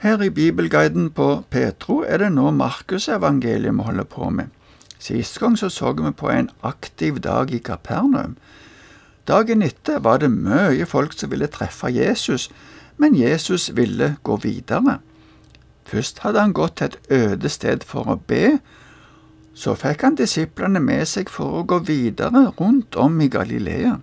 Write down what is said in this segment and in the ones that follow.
Her i Bibelguiden på Petro er det nå Markusevangeliet vi holder på med. Sist gang så, så vi på en aktiv dag i Kapernaum. Dagen etter var det mye folk som ville treffe Jesus, men Jesus ville gå videre. Først hadde han gått til et øde sted for å be, så fikk han disiplene med seg for å gå videre rundt om i Galilea.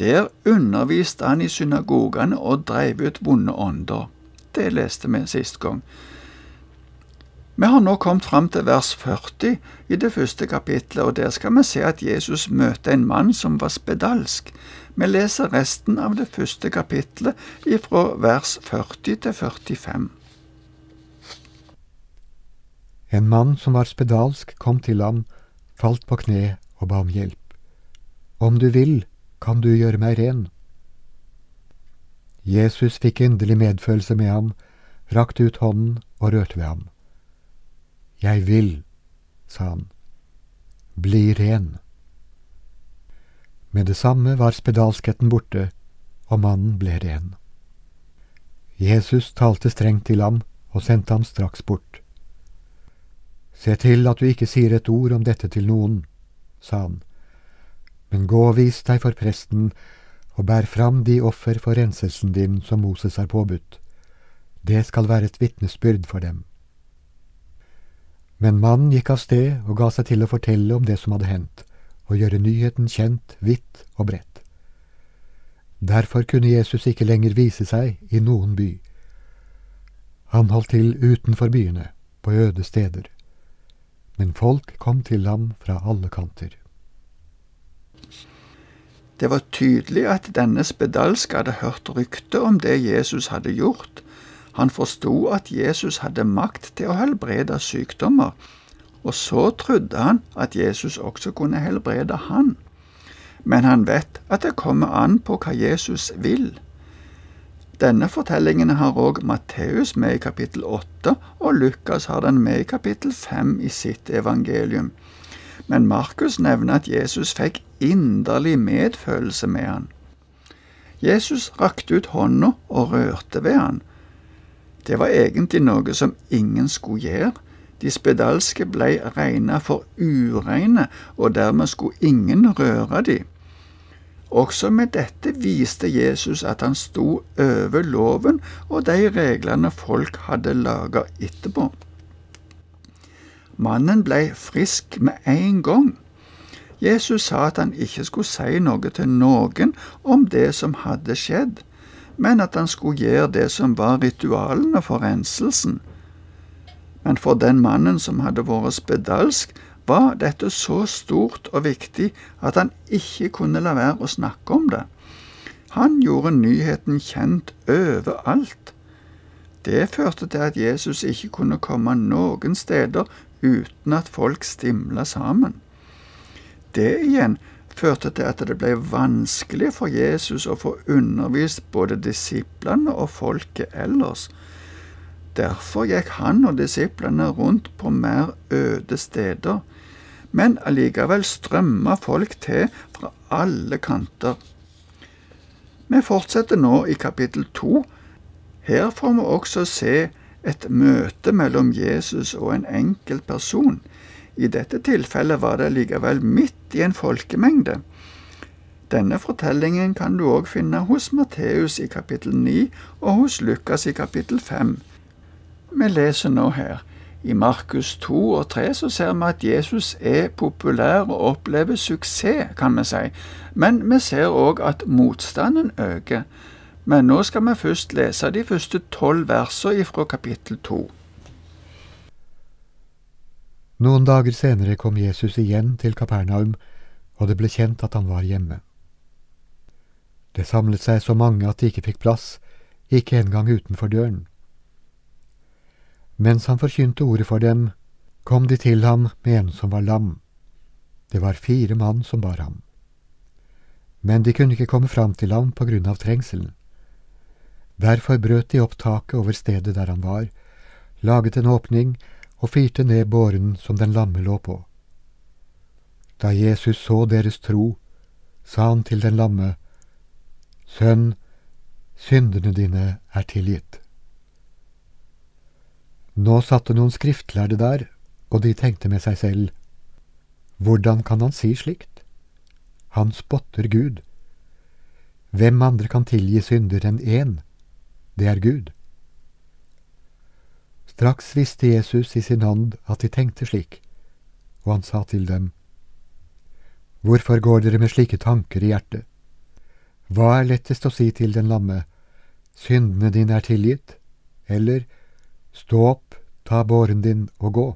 Der underviste han i synagogene og drev ut vonde ånder. Det leste vi sist gang. Vi har nå kommet fram til vers 40 i det første kapitlet, og der skal vi se at Jesus møter en mann som var spedalsk. Vi leser resten av det første kapitlet ifra vers 40 til 45. En mann som var spedalsk, kom til ham, falt på kne og ba om hjelp. Om du vil, kan du gjøre meg ren. Jesus fikk inderlig medfølelse med ham, rakte ut hånden og rørte ved ham. Jeg vil, sa han, bli ren. Med det samme var spedalskheten borte, og mannen ble ren. Jesus talte strengt til ham og sendte ham straks bort. Se til at du ikke sier et ord om dette til noen, sa han, men gå og vis deg for presten og bær fram de offer for renselsen din som Moses har påbudt. Det skal være et vitnesbyrd for dem. Men mannen gikk av sted og ga seg til å fortelle om det som hadde hendt, og gjøre nyheten kjent vidt og bredt. Derfor kunne Jesus ikke lenger vise seg i noen by. Han holdt til utenfor byene, på øde steder. Men folk kom til ham fra alle kanter. Det var tydelig at denne spedalske hadde hørt rykte om det Jesus hadde gjort. Han forsto at Jesus hadde makt til å helbrede sykdommer, og så trodde han at Jesus også kunne helbrede han. Men han vet at det kommer an på hva Jesus vil. Denne fortellingen har òg Matteus med i kapittel 8, og Lukas har den med i kapittel 5 i sitt evangelium. Men Markus nevner at Jesus fikk inderlig medfølelse med han. Jesus rakte ut hånda og rørte ved han. Det var egentlig noe som ingen skulle gjøre. De spedalske blei regna for ureine, og dermed skulle ingen røre de. Også med dette viste Jesus at han sto over loven og de reglene folk hadde laga etterpå. Mannen blei frisk med en gang. Jesus sa at han ikke skulle si noe til noen om det som hadde skjedd, men at han skulle gjøre det som var ritualene for renselsen. Men for den mannen som hadde vært spedalsk, var dette så stort og viktig at han ikke kunne la være å snakke om det. Han gjorde nyheten kjent overalt. Det førte til at Jesus ikke kunne komme noen steder uten at folk stimla sammen. Det igjen førte til at det ble vanskelig for Jesus å få undervist både disiplene og folket ellers. Derfor gikk han og disiplene rundt på mer øde steder, men allikevel strømma folk til fra alle kanter. Vi fortsetter nå i kapittel to. Her får vi også se et møte mellom Jesus og en enkelt person. I dette tilfellet var det likevel midt i en folkemengde. Denne fortellingen kan du òg finne hos Matteus i kapittel 9 og hos Lukas i kapittel 5. Vi leser nå her. I Markus 2 og 3 så ser vi at Jesus er populær og opplever suksess, kan vi si, men vi ser òg at motstanden øker. Men nå skal vi først lese de første tolv versene fra kapittel 2. Noen dager senere kom Jesus igjen til Kapernaum, og det ble kjent at han var hjemme. Det samlet seg så mange at de ikke fikk plass, ikke engang utenfor døren. Mens han forkynte ordet for dem, kom de til ham med en som var lam. Det var fire mann som bar ham. Men de kunne ikke komme fram til ham på grunn av trengselen. Derfor brøt de opp taket over stedet der han var, laget en åpning og firte ned båren som den lamme lå på. Da Jesus så deres tro, sa han til den lamme, Sønn, syndene dine er tilgitt. Nå satt det noen skriftlærde der, og de tenkte med seg selv, hvordan kan han si slikt? Han spotter Gud. Hvem andre kan tilgi synder enn én? Det er Gud. Straks visste Jesus i sin ånd at de tenkte slik, og han sa til dem, Hvorfor går dere med slike tanker i hjertet? Hva er lettest å si til den lamme, syndene dine er tilgitt, eller stå opp, ta båren din og gå?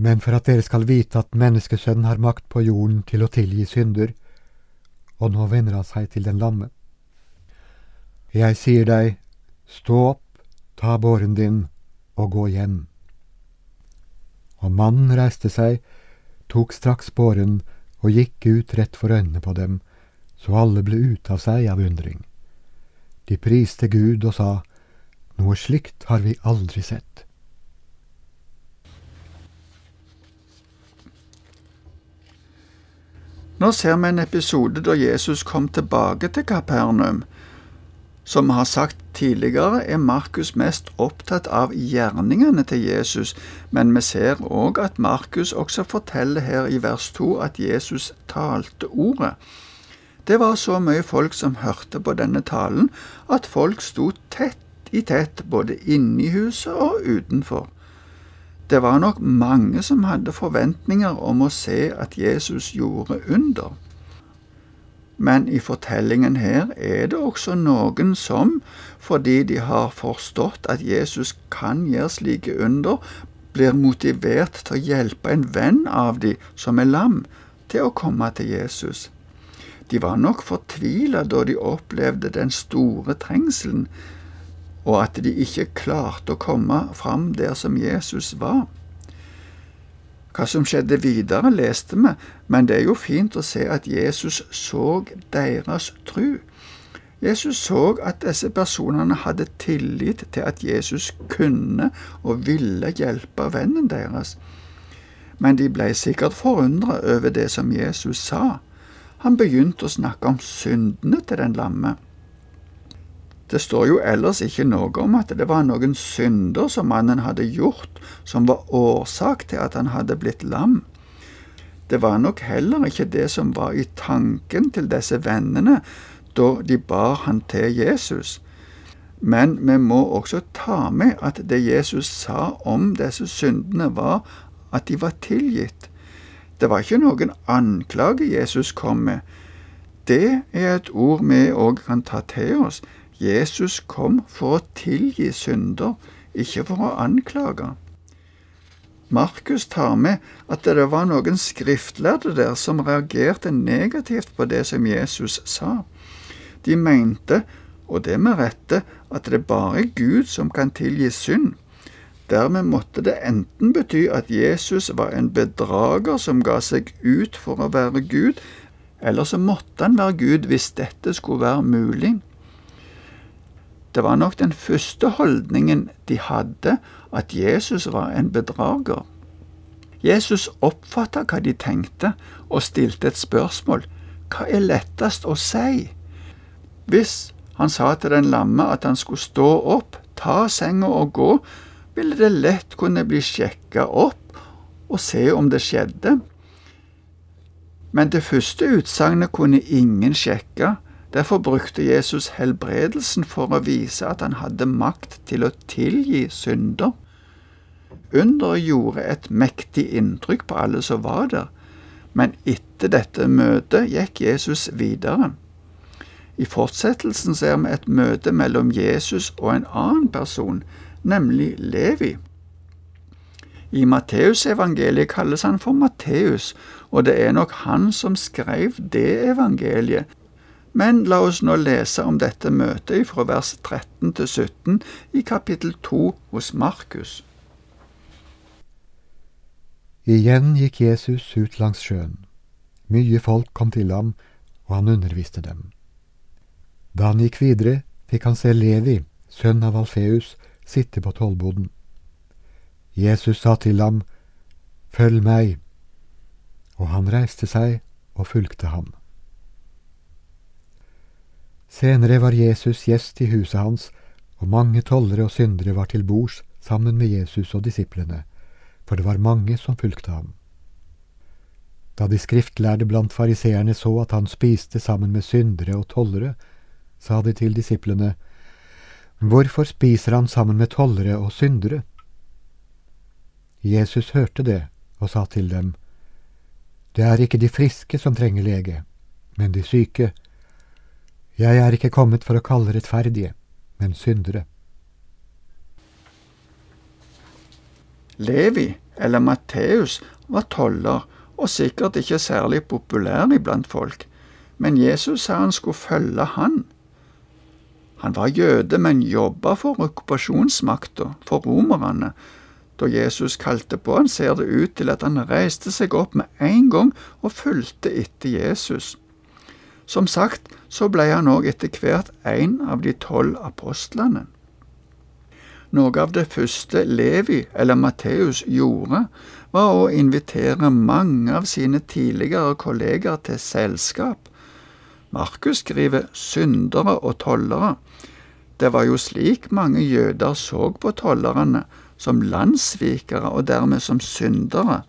Men for at dere skal vite at Menneskesønnen har makt på jorden til å tilgi synder, og nå vender han seg til den lamme. Jeg sier deg, stå opp, ta båren din og gå hjem. Og mannen reiste seg, tok straks båren og gikk ut rett for øynene på dem, så alle ble ute av seg av undring. De priste Gud og sa, Noe slikt har vi aldri sett. Nå ser vi en episode da Jesus kom tilbake til Kapernaum. Som vi har sagt tidligere, er Markus mest opptatt av gjerningene til Jesus, men vi ser òg at Markus også forteller her i vers 2 at Jesus talte ordet. Det var så mye folk som hørte på denne talen, at folk sto tett i tett både inne i huset og utenfor. Det var nok mange som hadde forventninger om å se at Jesus gjorde under. Men i fortellingen her er det også noen som, fordi de har forstått at Jesus kan gjøre slike under, blir motivert til å hjelpe en venn av de som er lam, til å komme til Jesus. De var nok fortvila da de opplevde den store trengselen, og at de ikke klarte å komme fram der som Jesus var. Hva som skjedde videre, leste vi, men det er jo fint å se at Jesus så deres tru. Jesus så at disse personene hadde tillit til at Jesus kunne og ville hjelpe vennen deres. Men de ble sikkert forundret over det som Jesus sa. Han begynte å snakke om syndene til den lamme. Det står jo ellers ikke noe om at det var noen synder som mannen hadde gjort, som var årsak til at han hadde blitt lam. Det var nok heller ikke det som var i tanken til disse vennene da de bar han til Jesus. Men vi må også ta med at det Jesus sa om disse syndene, var at de var tilgitt. Det var ikke noen anklage Jesus kom med. Det er et ord vi òg kan ta til oss. Jesus kom for å tilgi synder, ikke for å anklage. Markus tar med at det var noen skriftlærde der som reagerte negativt på det som Jesus sa. De mente, og det med rette, at det bare er Gud som kan tilgi synd. Dermed måtte det enten bety at Jesus var en bedrager som ga seg ut for å være Gud, eller så måtte han være Gud hvis dette skulle være mulig. Det var nok den første holdningen de hadde, at Jesus var en bedrager. Jesus oppfatta hva de tenkte, og stilte et spørsmål. Hva er lettest å si? Hvis han sa til den lamme at han skulle stå opp, ta senga og gå, ville det lett kunne bli sjekka opp og se om det skjedde. Men det første utsagnet kunne ingen sjekke, Derfor brukte Jesus helbredelsen for å vise at han hadde makt til å tilgi synder. Underet gjorde et mektig inntrykk på alle som var der, men etter dette møtet gikk Jesus videre. I fortsettelsen ser vi et møte mellom Jesus og en annen person, nemlig Levi. I Matteusevangeliet kalles han for Matteus, og det er nok han som skrev det evangeliet men la oss nå lese om dette møtet fra vers 13 til 17 i kapittel 2 hos Markus. Igjen gikk Jesus ut langs sjøen. Mye folk kom til ham, og han underviste dem. Da han gikk videre, fikk han se Levi, sønn av Alfeus, sitte på tollboden. Jesus sa til ham, Følg meg, og han reiste seg og fulgte ham. Senere var Jesus gjest i huset hans, og mange tollere og syndere var til bords sammen med Jesus og disiplene, for det var mange som fulgte ham. Da de skriftlærde blant fariseerne så at han spiste sammen med syndere og tollere, sa de til disiplene, Hvorfor spiser han sammen med tollere og syndere? Jesus hørte det og sa til dem, Det er ikke de friske som trenger lege, men de syke. Jeg er ikke kommet for å kalle rettferdige, men syndere. Levi, eller Matteus, var toller og sikkert ikke særlig populær iblant folk, men Jesus sa han skulle følge han. Han var jøde, men jobba for okkupasjonsmakta, for romerne. Da Jesus kalte på han, ser det ut til at han reiste seg opp med en gang og fulgte etter Jesus. Som sagt så ble han òg etter hvert en av de tolv apostlene. Noe av det første Levi, eller Matteus, gjorde, var å invitere mange av sine tidligere kolleger til selskap. Markus skriver syndere og tollere. Det var jo slik mange jøder så på tollerne, som landssvikere og dermed som syndere.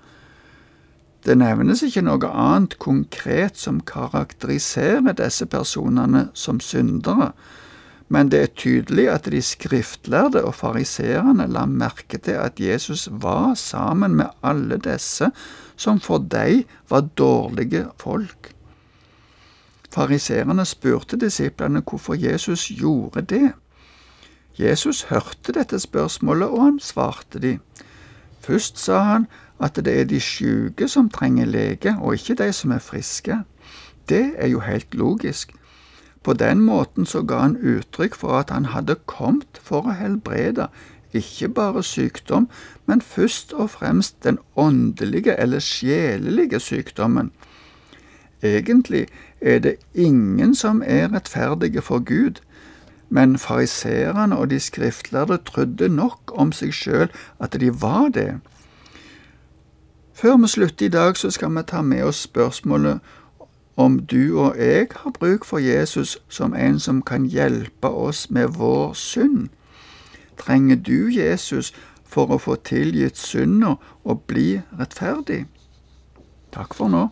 Det nevnes ikke noe annet konkret som karakteriserer disse personene som syndere, men det er tydelig at de skriftlærde og fariseerne la merke til at Jesus var sammen med alle disse som for dem var dårlige folk. Fariseerne spurte disiplene hvorfor Jesus gjorde det. Jesus hørte dette spørsmålet, og han svarte de. Først sa han at det er de syke som trenger lege, og ikke de som er friske. Det er jo helt logisk. På den måten så ga han uttrykk for at han hadde kommet for å helbrede ikke bare sykdom, men først og fremst den åndelige eller sjelelige sykdommen. Egentlig er det ingen som er rettferdige for Gud, men fariserene og de skriftlærde trodde nok om seg sjøl at de var det. Før vi slutter i dag, så skal vi ta med oss spørsmålet om du og jeg har bruk for Jesus som en som kan hjelpe oss med vår synd. Trenger du Jesus for å få tilgitt synda og bli rettferdig? Takk for nå.